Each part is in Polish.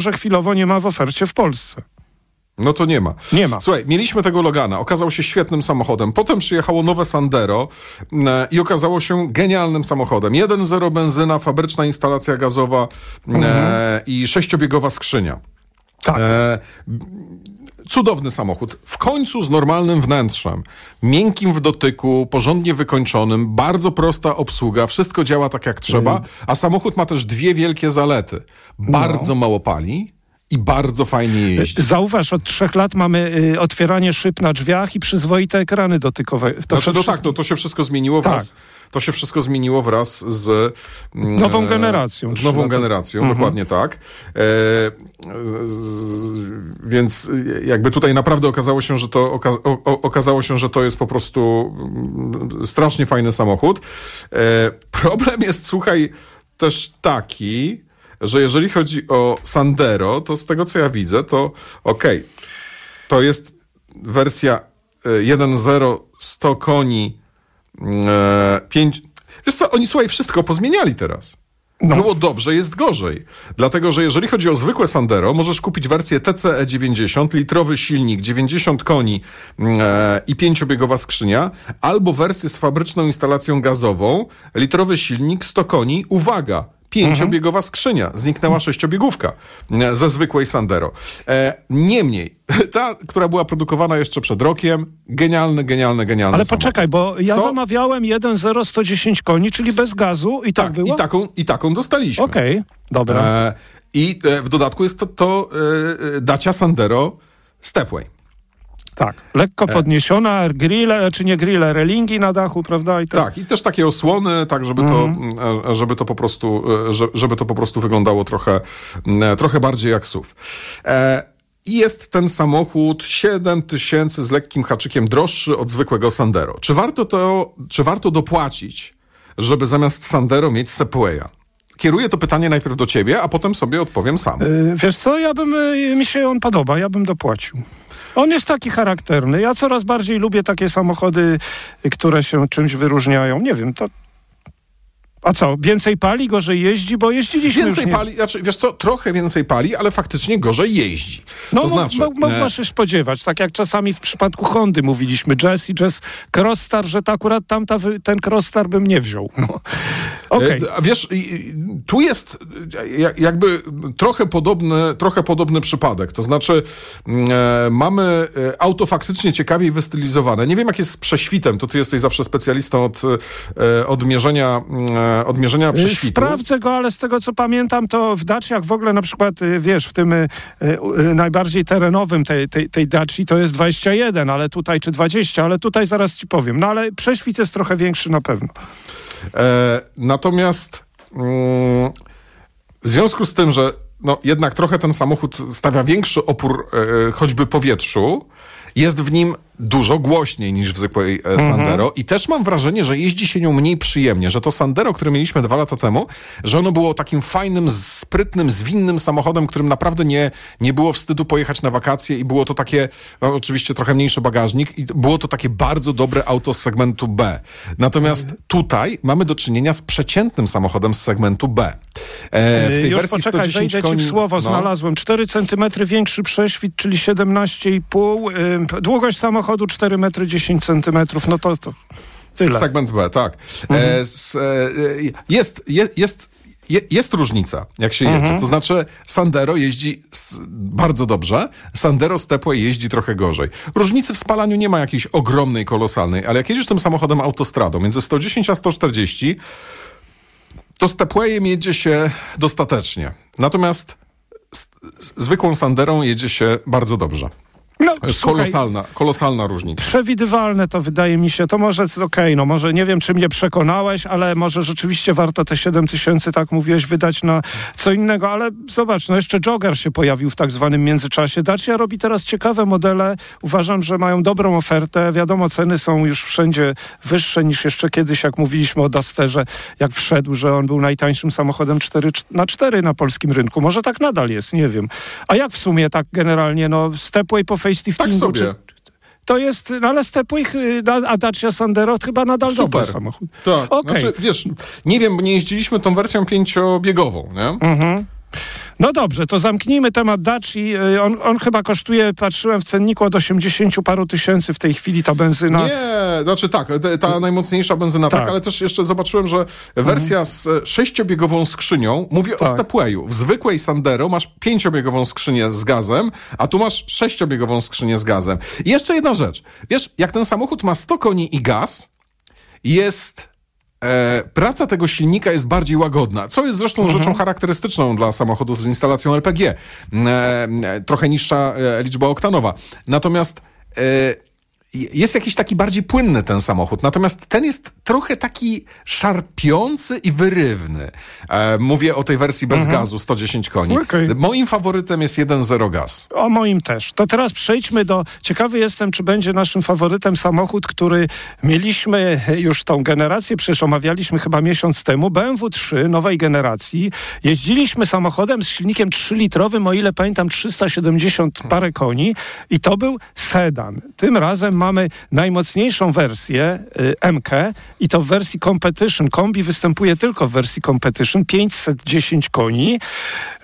że chwilowo nie ma w ofercie w Polsce. No to nie ma. Nie ma. Słuchaj, mieliśmy tego Logana, okazał się świetnym samochodem. Potem przyjechało nowe Sandero e, i okazało się genialnym samochodem. 1.0 benzyna, fabryczna instalacja gazowa e, i sześciobiegowa skrzynia. Tak. E, cudowny samochód. W końcu z normalnym wnętrzem, miękkim w dotyku, porządnie wykończonym, bardzo prosta obsługa, wszystko działa tak jak trzeba, a samochód ma też dwie wielkie zalety. Bardzo mało pali i bardzo fajnie jeździ. Zauważ, od trzech lat mamy y, otwieranie szyb na drzwiach i przyzwoite ekrany dotykowe. To Znaczy, no wszystko- tak, to, to się wszystko zmieniło Tak. wraz. To się wszystko zmieniło wraz z mm, Nową e, generacją. Z nową generacją, dokładnie tak. E, z, z, więc e, jakby tutaj naprawdę okazało się, że to oka, o, o, okazało się, że to jest po prostu mm, strasznie fajny samochód. E, problem jest, słuchaj, też taki, że jeżeli chodzi o Sandero, to z tego co ja widzę, to okej, to jest wersja e, 1.0 100 koni e, 5. Wiesz co, oni słuchaj, wszystko pozmieniali teraz. Było dobrze, jest gorzej. Dlatego, że jeżeli chodzi o zwykłe Sandero, możesz kupić wersję TCE 90, litrowy silnik, 90 koni e, i pięciobiegowa skrzynia, albo wersję z fabryczną instalacją gazową, litrowy silnik, 100 koni, uwaga, pięciobiegowa skrzynia. Zniknęła sześciobiegówka e, ze zwykłej Sandero. E, niemniej, ta, która była produkowana jeszcze przed rokiem, genialny, genialny, genialny Ale samochód. poczekaj, bo ja Co? zamawiałem 1.0 110 koni, czyli bez gazu i tak, Tak, było? i taką, i taką dostaliśmy. Okej, dobra. E, I e, w dodatku jest to, to e, Dacia Sandero Stepway. Tak, lekko podniesiona, grille, czy nie grille, relingi na dachu, prawda? I tak. Tak, i też takie osłony, tak, żeby to, e, żeby to po prostu, e, że- żeby to po prostu wyglądało trochę, e, trochę bardziej jak SUV. E, I jest ten samochód 7 tysięcy z lekkim haczykiem droższy od zwykłego Sandero. Czy warto to, czy warto dopłacić, żeby zamiast Sandero mieć Stepwaya? Kieruję to pytanie najpierw do ciebie, a potem sobie odpowiem sam. Wiesz co, ja bym, mi się on podoba, ja bym dopłacił. On jest taki charakterny. Ja coraz bardziej lubię takie samochody, które się czymś wyróżniają. Nie wiem, to... A co, więcej pali, gorzej jeździ, bo jeździliśmy Więcej już... Nie... pali, znaczy, wiesz co, trochę więcej pali, ale faktycznie gorzej jeździ. No, to znaczy, e, możesz się spodziewać, tak jak czasami w przypadku Hondy mówiliśmy, Jazz i Jazz Crossstar, że to akurat tamta, ten Crossstar bym nie wziął. No. E, A wiesz, tu jest ja- jakby trochę podobny, trochę podobny przypadek. To znaczy, mm, e, mamy auto faktycznie ciekawiej wystylizowane. Nie wiem, jak jest z prześwitem, to ty jesteś zawsze specjalistą od, od mierzenia, mm, e, od mierzenia prześwitu. Sprawdzę go, ale z tego co pamiętam, to w Daciach w ogóle na przykład, y, wiesz, w tym y, y, najbardziej terenowym tej, tej, tej Daci to jest 21, ale tutaj, czy 20, ale tutaj zaraz ci powiem. No ale prześwit jest trochę większy na pewno. E, natomiast mm, w związku z tym, że no, jednak trochę ten samochód stawia większy opór e, choćby powietrzu, jest w nim dużo głośniej niż w zwykłej e, Sandero i też mam wrażenie, że jeździ się nią mniej przyjemnie, że to Sandero, które mieliśmy dwa lata temu, że ono było takim fajnym, sprytnym, zwinnym samochodem, którym naprawdę nie, nie było wstydu pojechać na wakacje i było to takie, no, oczywiście trochę mniejszy bagażnik i było to takie bardzo dobre auto z segmentu B. Natomiast tutaj mamy do czynienia z przeciętnym samochodem z segmentu B. E, w tej Y, Już wersji poczekaj, 110 wejdę ci koni, w słowo, no. znalazłem. 4 cm większy prześwit, czyli 17,5. y, Długość samochodu 4 metry 10 cm. No to, to tyle. Segment B, tak. E, s, e, jest, jest, jest, je- jest różnica, jak się jedzie. To znaczy, Sandero jeździ bardzo dobrze, Sandero Stepway jeździ trochę gorzej. Różnicy w spalaniu nie ma jakiejś ogromnej, kolosalnej, ale jak jedziesz tym samochodem autostradą między 110 a 140, to Stepwayem jedzie się dostatecznie. Natomiast z, z, zwykłą Sanderą jedzie się bardzo dobrze. No, To jest słuchaj, kolosalna, kolosalna różnica. Przewidywalne to wydaje mi się. To może jest okej, no może nie wiem, czy mnie przekonałeś, ale może rzeczywiście warto te 7 tysięcy, tak mówiłeś, wydać na co innego, ale zobacz, no jeszcze Jogger się pojawił w tak zwanym międzyczasie. Dacia robi teraz ciekawe modele. Uważam, że mają dobrą ofertę. Wiadomo, ceny są już wszędzie wyższe niż jeszcze kiedyś, jak mówiliśmy o Dusterze, jak wszedł, że on był najtańszym samochodem 4 na 4 na polskim rynku. Może tak nadal jest, nie wiem. A jak w sumie tak generalnie, no Stepway po faceliftingu... Tak sobie. Czy, to jest, no ale Stepway, y, a Dacia Sandero chyba nadal dobry Super. samochód. Tak, Okej. znaczy, wiesz, nie wiem, bo nie jeździliśmy tą wersją pięciobiegową, nie? Mhm. No dobrze, to zamknijmy temat Daci. Y, on, on chyba kosztuje, patrzyłem w cenniku, od 80 paru tysięcy w tej chwili ta benzyna. Nie, znaczy tak, ta najmocniejsza benzyna tak, tak ale też jeszcze zobaczyłem, że wersja z sześciobiegową skrzynią, mówię tak. o Stepwayu, w zwykłej Sandero masz pięciobiegową skrzynię z gazem, a tu masz sześciobiegową skrzynię z gazem. I jeszcze jedna rzecz. Wiesz, jak ten samochód ma 100 koni i gaz, jest E, praca tego silnika jest bardziej łagodna, co jest zresztą mhm. rzeczą charakterystyczną dla samochodów z instalacją LPG. E, trochę niższa e, liczba oktanowa. Natomiast e, jest jakiś taki bardziej płynny ten samochód, natomiast ten jest trochę taki szarpiący i wyrywny. E, mówię o tej wersji bez mhm. gazu, 110 koni. Okay. Moim faworytem jest 1.0 gaz. O moim też. To teraz przejdźmy do... Ciekawy jestem, czy będzie naszym faworytem samochód, który mieliśmy już tą generację, przecież omawialiśmy chyba miesiąc temu, BMW 3 nowej generacji. Jeździliśmy samochodem z silnikiem 3-litrowym, o ile pamiętam, 370 parę koni i to był sedan. Tym razem mamy najmocniejszą wersję y, MK i to w wersji Competition. Kombi występuje tylko w wersji Competition, 510 koni.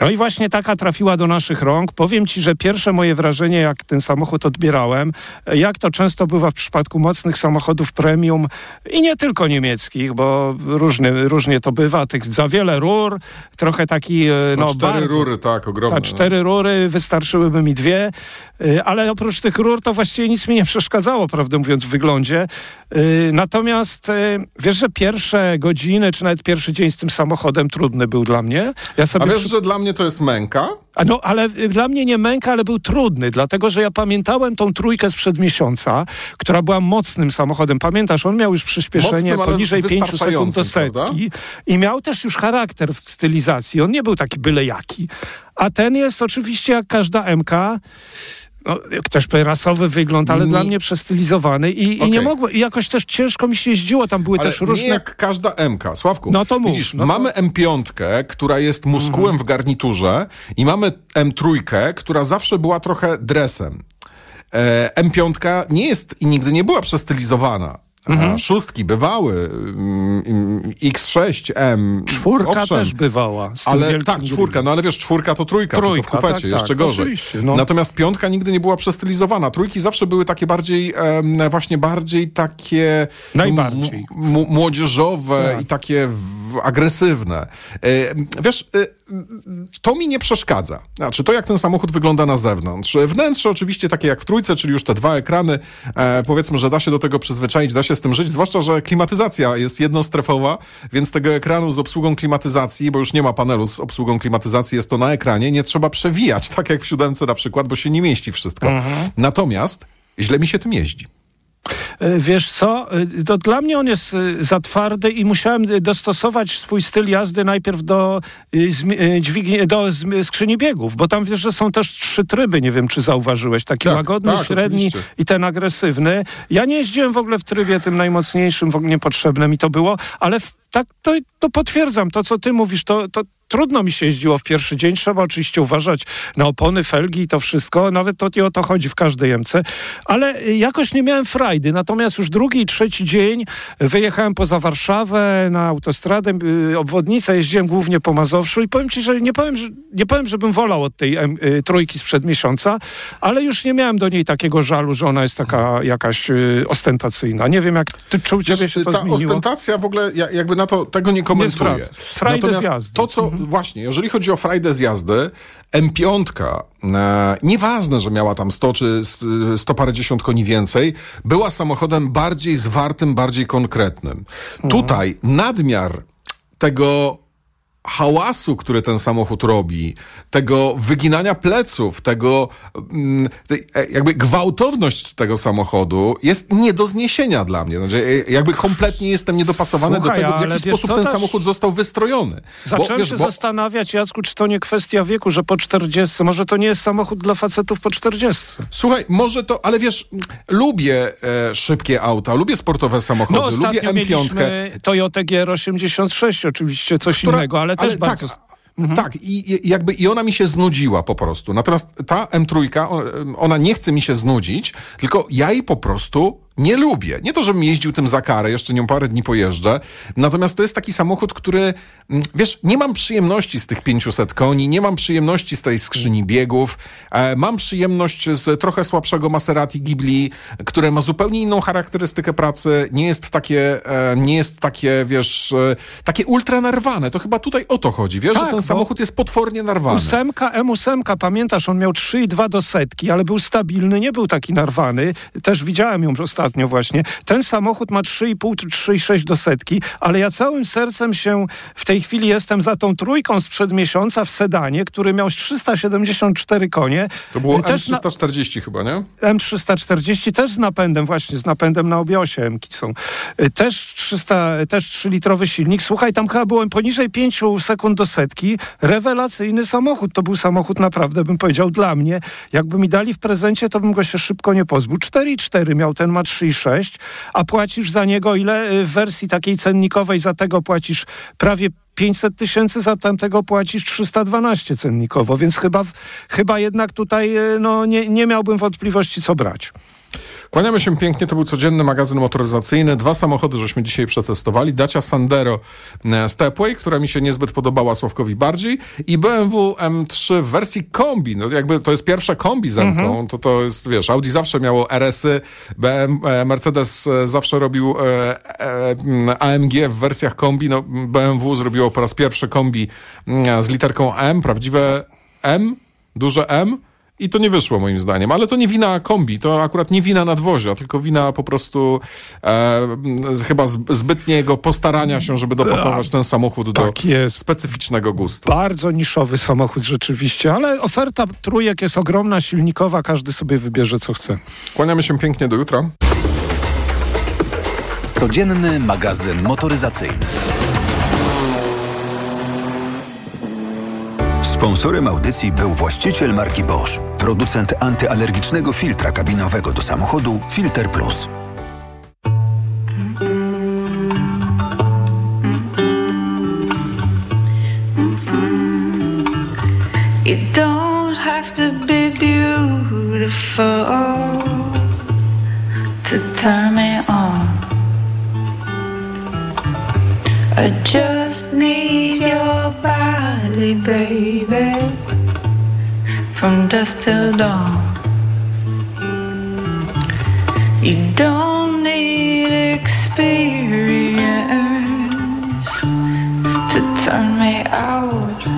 No i właśnie taka trafiła do naszych rąk. Powiem Ci, że pierwsze moje wrażenie, jak ten samochód odbierałem, jak to często bywa w przypadku mocnych samochodów premium i nie tylko niemieckich, bo różny, różnie to bywa, tych za wiele rur, trochę taki... No, no cztery bardzo, rury, tak, ogromne. Tak, cztery rury, wystarczyłyby mi dwie, y, ale oprócz tych rur to właściwie nic mi nie przeszkadzało, prawdę mówiąc, w wyglądzie. Y, natomiast y, wiesz, że pierwsze godziny, czy nawet pierwszy dzień z tym samochodem trudny był dla mnie. Ja A wiesz, przy... że dla mnie to jest męka? A no, ale y, dla mnie nie męka, ale był trudny, dlatego, że ja pamiętałem tą trójkę sprzed miesiąca, która była mocnym samochodem. Pamiętasz, on miał już przyspieszenie Mocnym, poniżej 5 sekund do setki prawda? i miał też już charakter w stylizacji. On nie był taki byle jaki. A ten jest oczywiście jak każda MK no, ktoś powie rasowy wygląd, ale nie. dla mnie przestylizowany i, okay. i nie mogło, i jakoś też ciężko mi się jeździło, tam były ale też różne... nie jak każda MK, Sławku. No to mów, Widzisz, no mamy to... M5, która jest muskułem mhm. w garniturze i mamy M3, która zawsze była trochę dresem. E, M5 nie jest i nigdy nie była przestylizowana. Mhm. Szóstki bywały, mm, X6M. Czwórka owszem, też bywała. ale tak, czwórka, no ale wiesz, czwórka to trójka, trójka tylko w kupecie, tak, jeszcze tak, gorzej. No. Natomiast piątka nigdy nie była przestylizowana. Trójki zawsze były takie bardziej, e, właśnie bardziej takie Najbardziej. młodzieżowe tak. i takie agresywne. E, wiesz, e, to mi nie przeszkadza. Znaczy, to jak ten samochód wygląda na zewnątrz. Wnętrze oczywiście takie jak w trójce, czyli już te dwa ekrany, e, powiedzmy, że da się do tego przyzwyczaić, da się z tym żyć, zwłaszcza, że klimatyzacja jest jednostrefowa, więc tego ekranu z obsługą klimatyzacji, bo już nie ma panelu z obsługą klimatyzacji, jest to na ekranie, nie trzeba przewijać, tak jak w siódemce na przykład, bo się nie mieści wszystko. Mhm. Natomiast źle mi się tym jeździ. E, wiesz co, e, to dla mnie on jest e, za twardy i musiałem dostosować swój styl jazdy najpierw do, dźwigni, do skrzyni biegów, bo tam wiesz, że są też trzy tryby, nie wiem czy zauważyłeś, taki tak, łagodny, tak, średni oczywiście. i ten agresywny. Ja nie jeździłem w ogóle w trybie tym najmocniejszym, w ogóle niepotrzebne mi to było, ale tak, to, to potwierdzam. To, co ty mówisz, to, to, trudno mi się jeździło w pierwszy dzień. Trzeba oczywiście uważać na opony, felgi i to wszystko. Nawet to nie o to chodzi w każdej jemce. Ale jakoś nie miałem frajdy. Natomiast już drugi i trzeci dzień wyjechałem poza Warszawę na autostradę, y, obwodnicę, jeździłem głównie po Mazowszu i powiem ci, że nie powiem, że, nie powiem żebym wolał od tej y, trójki sprzed miesiąca, ale już nie miałem do niej takiego żalu, że ona jest taka jakaś y, ostentacyjna. Nie wiem, jak ty czuł ciebie się to ta zmieniło. ostentacja w ogóle, jakby na to, tego nie komentuję. Nie Natomiast to, co właśnie, jeżeli chodzi o frajdę z jazdy, M5, e, nieważne, że miała tam 100 czy 100 parędziesiąt koni więcej, była samochodem bardziej zwartym, bardziej konkretnym. Mhm. Tutaj nadmiar tego hałasu, który ten samochód robi, tego wyginania pleców, tego mm, e, jakby gwałtowność tego samochodu jest nie do zniesienia dla mnie. Znaczy, e, jakby kompletnie jestem niedopasowany Słuchaj, do tego, w jaki sposób ten samochód został wystrojony. Zacząłem bo, wiesz, się bo... zastanawiać, Jacku, czy to nie kwestia wieku, że po 40, może to nie jest samochód dla facetów po 40. Słuchaj, może to, ale wiesz, lubię e, szybkie auta, lubię sportowe samochody, no, lubię M5. Toyota GR86 oczywiście, coś która, innego, ale ale też tak, bardzo... Mhm. Tak, i jakby i ona mi się znudziła po prostu. Natomiast ta M3, ona nie chce mi się znudzić, tylko ja jej po prostu nie lubię. Nie to, żebym jeździł tym za karę, jeszcze nią parę dni pojeżdżę. Natomiast to jest taki samochód, który, mm, wiesz, nie mam przyjemności z tych 500 koni, nie mam przyjemności z tej skrzyni biegów. E, mam przyjemność z trochę słabszego Maserati Ghibli, które ma zupełnie inną charakterystykę pracy. Nie jest takie, e, nie jest takie, wiesz, e, takie ultra narwane. To chyba tutaj o to chodzi, wiesz, Tak, że ten samochód jest potwornie narwany. Ósemka, M8, pamiętasz, on miał 3,2 do setki, ale był stabilny, nie był taki narwany. Też widziałem ją ostatnio właśnie. Ten samochód ma 3,5 czy 3,6 do setki, ale ja całym sercem się w tej chwili jestem za tą trójką sprzed miesiąca w sedanie, który miał 374 konie. To było Też na- M340 chyba, nie? M340 też z napędem, właśnie z napędem na obie osie M-ki są. Y, Też 300, też 3-litrowy silnik. Słuchaj, tam chyba było poniżej 5 sekund do setki. Rewelacyjny samochód. To był samochód naprawdę, bym powiedział, dla mnie. Jakby mi dali w prezencie, to bym go się szybko nie pozbył. 4,4 miał, ten ma 3,6, a płacisz za niego ile? Y, W wersji takiej cennikowej za tego płacisz prawie 500 tysięcy, za tamtego płacisz 312 cennikowo, więc chyba, chyba jednak tutaj y, no, nie, nie miałbym wątpliwości, co brać. Kłaniamy się pięknie, to był codzienny magazyn motoryzacyjny. Dwa samochody żeśmy dzisiaj przetestowali. Dacia Sandero e, Stepway, która mi się niezbyt podobała Sławkowi bardziej. I BMW M3 w wersji kombi. No jakby to jest pierwsza kombi z M-ką, to to jest, wiesz, Audi zawsze miało RS-y, e, Mercedes e, zawsze robił e, e, m, AMG w wersjach kombi, no BMW zrobiło po raz pierwszy kombi m, z literką M, prawdziwe M, duże M, i to nie wyszło moim zdaniem, ale to nie wina kombi, to akurat nie wina nadwozia, tylko wina po prostu e, chyba zb- zbytniego postarania się, żeby dopasować ten samochód do Tak jest. specyficznego gustu. Bardzo niszowy samochód rzeczywiście, ale oferta trójek jest ogromna, silnikowa, każdy sobie wybierze co chce. Kłaniamy się pięknie do jutra. Codzienny magazyn motoryzacyjny. Sponsorem audycji był właściciel marki Bosch, producent antyalergicznego filtra kabinowego do samochodu Filter Plus. You don't have to be beautiful to turn me just need your body, baby, from dusk till dawn. You don't need experience to turn me out.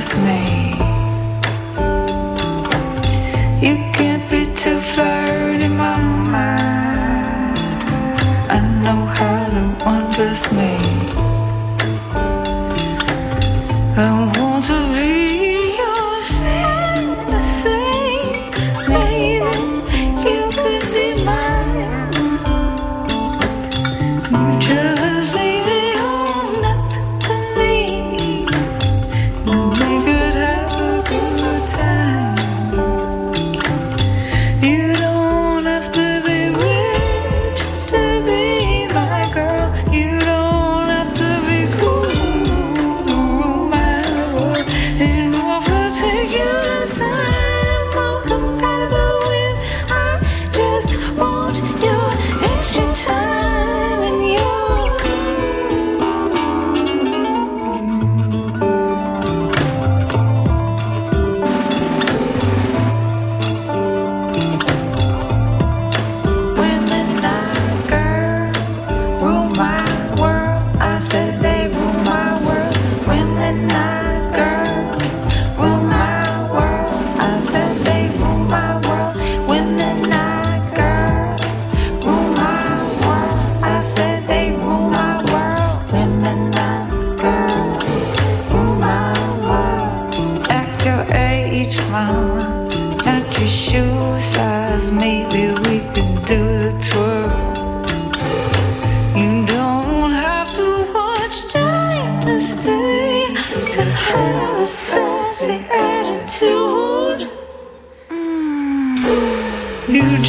Impress me, you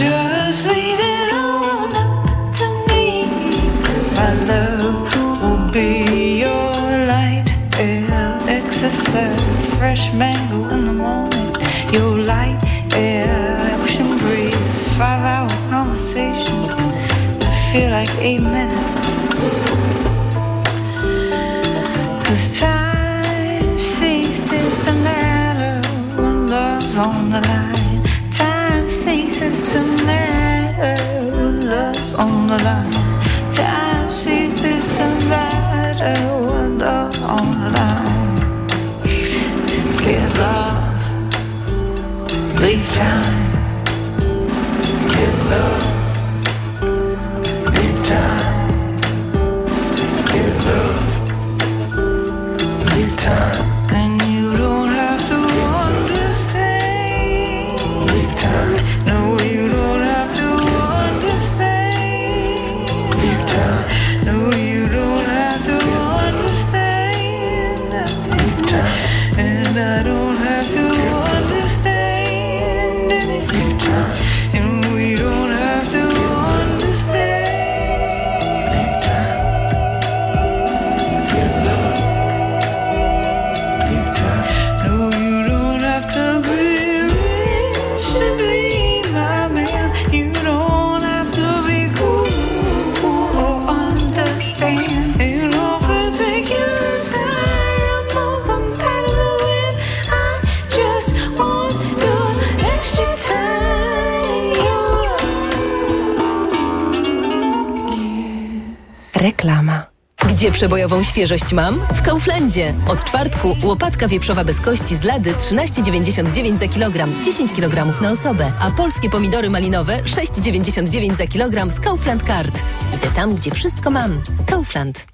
Just leave it all up to me. My love will be your light, air, exercise, fresh mango in the morning. Your light, air, ocean breeze, five hour conversation. I feel like eight minutes. Cause time ceases to matter when love's on the line. hablar. Gdzie przebojową świeżość mam? W Kauflandzie. Od czwartku łopatka wieprzowa bez kości z lady 13,99 za kilogram, 10 kg na osobę, a polskie pomidory malinowe 6,99 za kilogram z Kaufland Card. Idę tam, gdzie wszystko mam. Kaufland.